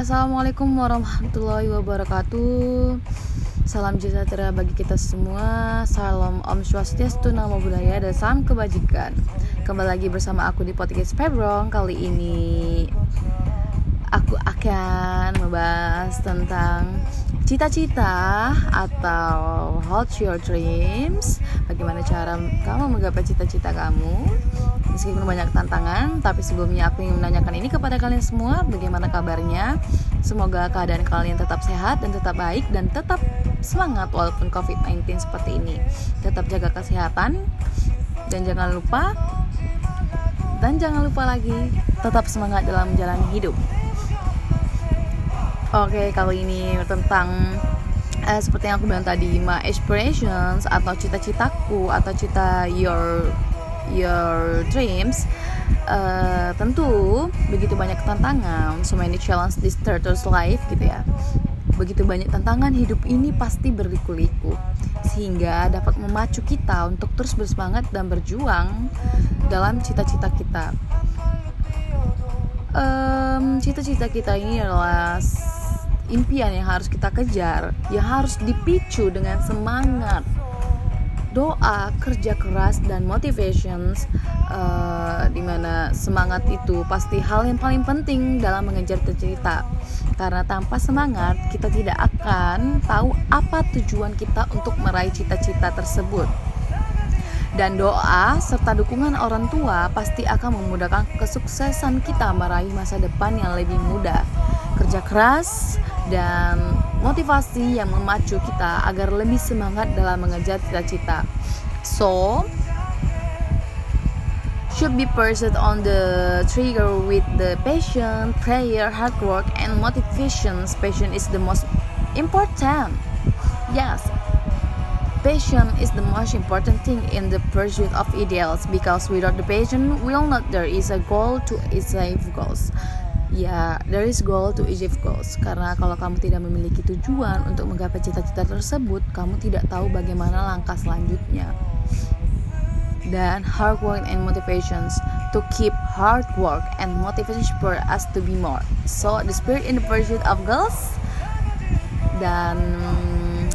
Assalamualaikum warahmatullahi wabarakatuh. Salam sejahtera bagi kita semua. Salam Om Swastiastu, Namo Buddhaya, dan salam kebajikan. Kembali lagi bersama aku di podcast Febrong Kali ini aku akan membahas tentang cita-cita atau how your dreams Bagaimana cara kamu menggapai cita-cita kamu Meskipun banyak tantangan, tapi sebelumnya aku ingin menanyakan ini kepada kalian semua, bagaimana kabarnya? Semoga keadaan kalian tetap sehat dan tetap baik dan tetap semangat walaupun COVID-19 seperti ini. Tetap jaga kesehatan dan jangan lupa dan jangan lupa lagi tetap semangat dalam menjalani hidup. Oke, kali ini tentang eh, seperti yang aku bilang tadi, my aspirations atau cita-citaku atau cita your your dreams. Uh, tentu begitu banyak tantangan so many challenge this turtle's life gitu ya. Begitu banyak tantangan hidup ini pasti berliku-liku sehingga dapat memacu kita untuk terus bersemangat dan berjuang dalam cita-cita kita. Cita-cita um, kita ini adalah impian yang harus kita kejar yang harus dipicu dengan semangat doa, kerja keras dan motivations uh, di mana semangat itu pasti hal yang paling penting dalam mengejar cita-cita. Karena tanpa semangat kita tidak akan tahu apa tujuan kita untuk meraih cita-cita tersebut dan doa serta dukungan orang tua pasti akan memudahkan kesuksesan kita meraih masa depan yang lebih mudah kerja keras dan motivasi yang memacu kita agar lebih semangat dalam mengejar cita-cita. So, should be pursued on the trigger with the passion, prayer, hard work, and motivation. Passion is the most important. Yes, passion is the most important thing in the pursuit of ideals. Because without the passion will not there is a goal to achieve goals. Ya there is goal to achieve goals. Karena kalau kamu tidak memiliki tujuan untuk menggapai cita-cita tersebut kamu tidak tahu bagaimana langkah selanjutnya. Dan hard work and motivations. To keep hard work and motivation for us to be more. So the spirit in the pursuit of goals. Dan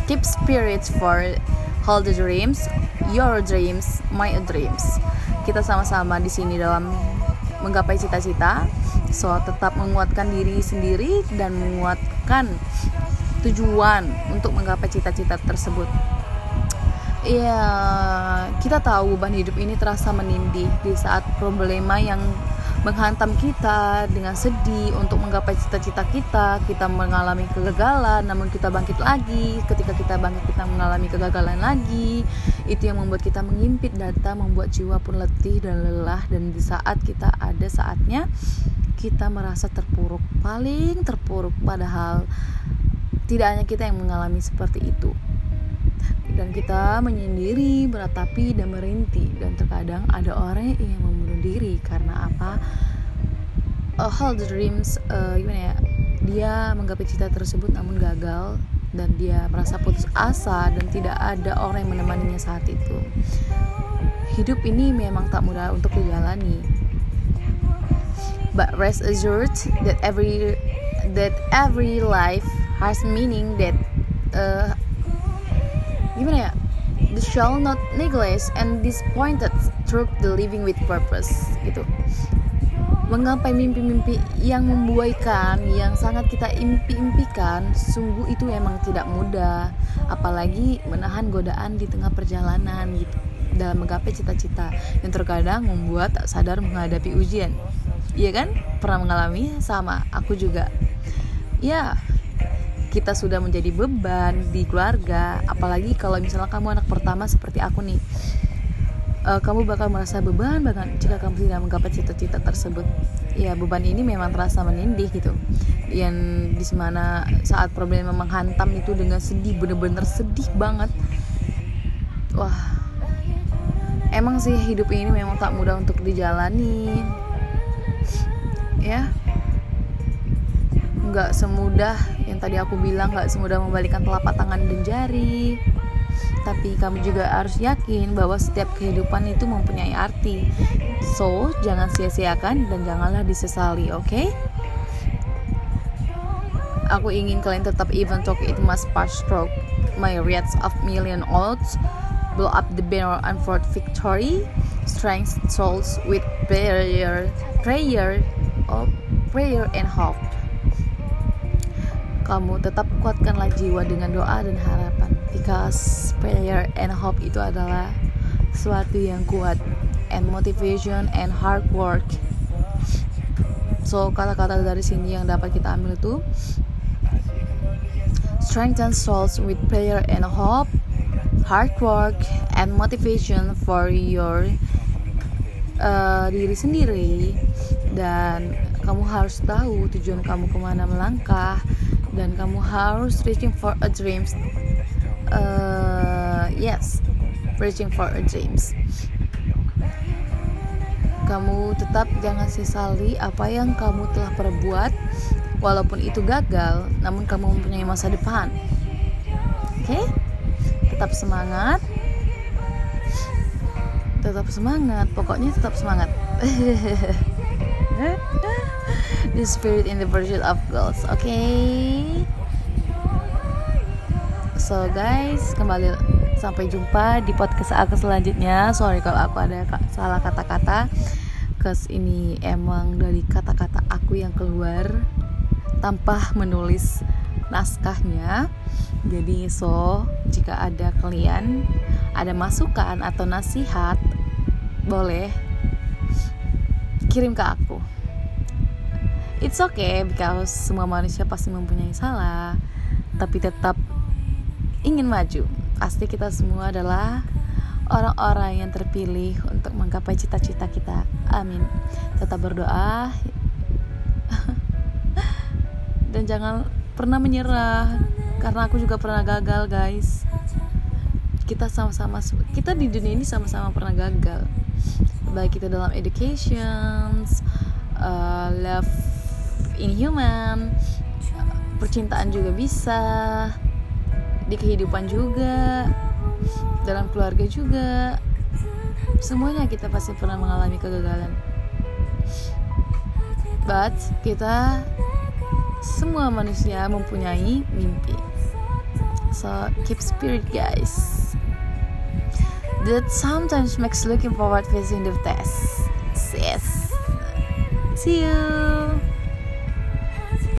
keep spirits for hold the dreams your dreams my dreams. Kita sama-sama di sini dalam menggapai cita-cita. So tetap menguatkan diri sendiri dan menguatkan tujuan untuk menggapai cita-cita tersebut. Iya, kita tahu beban hidup ini terasa menindih di saat problema yang menghantam kita dengan sedih untuk menggapai cita-cita kita. Kita mengalami kegagalan, namun kita bangkit lagi. Ketika kita bangkit, kita mengalami kegagalan lagi. Itu yang membuat kita mengimpit data, membuat jiwa pun letih dan lelah. Dan di saat kita ada saatnya, kita merasa terpuruk, paling terpuruk. Padahal tidak hanya kita yang mengalami seperti itu dan kita menyendiri, meratapi dan merintih dan terkadang ada orang yang ingin membunuh diri karena apa? Uh, all the dreams uh, gimana ya? Dia menggapai cita tersebut namun gagal dan dia merasa putus asa dan tidak ada orang yang menemaninya saat itu. Hidup ini memang tak mudah untuk dijalani. But rest assured that every that every life has meaning that uh, gimana ya shall not neglect and disappointed through the living with purpose gitu. Menggapai mimpi-mimpi yang membuaikan yang sangat kita impi-impikan sungguh itu memang tidak mudah. Apalagi menahan godaan di tengah perjalanan gitu dalam menggapai cita-cita yang terkadang membuat tak sadar menghadapi ujian. Iya kan? Pernah mengalami? Sama. Aku juga. Ya kita sudah menjadi beban di keluarga apalagi kalau misalnya kamu anak pertama seperti aku nih uh, kamu bakal merasa beban banget jika kamu tidak menggapai cita-cita tersebut. Ya beban ini memang terasa menindih gitu. Yang di mana saat problem menghantam itu dengan sedih bener-bener sedih banget. Wah emang sih hidup ini memang tak mudah untuk dijalani. Ya nggak semudah yang tadi aku bilang nggak semudah membalikan telapak tangan dan jari. Tapi kamu juga harus yakin bahwa setiap kehidupan itu mempunyai arti. So jangan sia-siakan dan janganlah disesali oke? Okay? Aku ingin kalian tetap even talk it must pass stroke. My rates of million odds blow up the banner and for victory. Strength souls with prayer prayer of prayer and hope kamu tetap kuatkanlah jiwa dengan doa dan harapan. Because prayer and hope itu adalah sesuatu yang kuat. And motivation and hard work. So kata-kata dari sini yang dapat kita ambil itu strengthen souls with prayer and hope, hard work, and motivation for your uh, diri sendiri. Dan kamu harus tahu tujuan kamu ke mana melangkah dan kamu harus reaching for a dreams uh, yes reaching for a dreams kamu tetap jangan sesali apa yang kamu telah perbuat Walaupun itu gagal, namun kamu mempunyai masa depan. Oke? Okay? Tetap semangat. Tetap semangat, pokoknya tetap semangat. the spirit in the pursuit of goals. Oke. Okay? So guys, kembali sampai jumpa di podcast aku selanjutnya. Sorry kalau aku ada salah kata-kata. Kes ini emang dari kata-kata aku yang keluar tanpa menulis naskahnya. Jadi so jika ada kalian ada masukan atau nasihat boleh kirim ke aku. It's okay because semua manusia pasti mempunyai salah, tapi tetap ingin maju. Pasti kita semua adalah orang-orang yang terpilih untuk menggapai cita-cita kita. Amin. Tetap berdoa dan jangan pernah menyerah karena aku juga pernah gagal guys kita sama-sama kita di dunia ini sama-sama pernah gagal baik kita dalam education uh, love in human percintaan juga bisa di kehidupan juga dalam keluarga juga semuanya kita pasti pernah mengalami kegagalan but kita semua manusia mempunyai mimpi. So keep spirit guys. That sometimes makes looking forward facing the test. Yes. See you.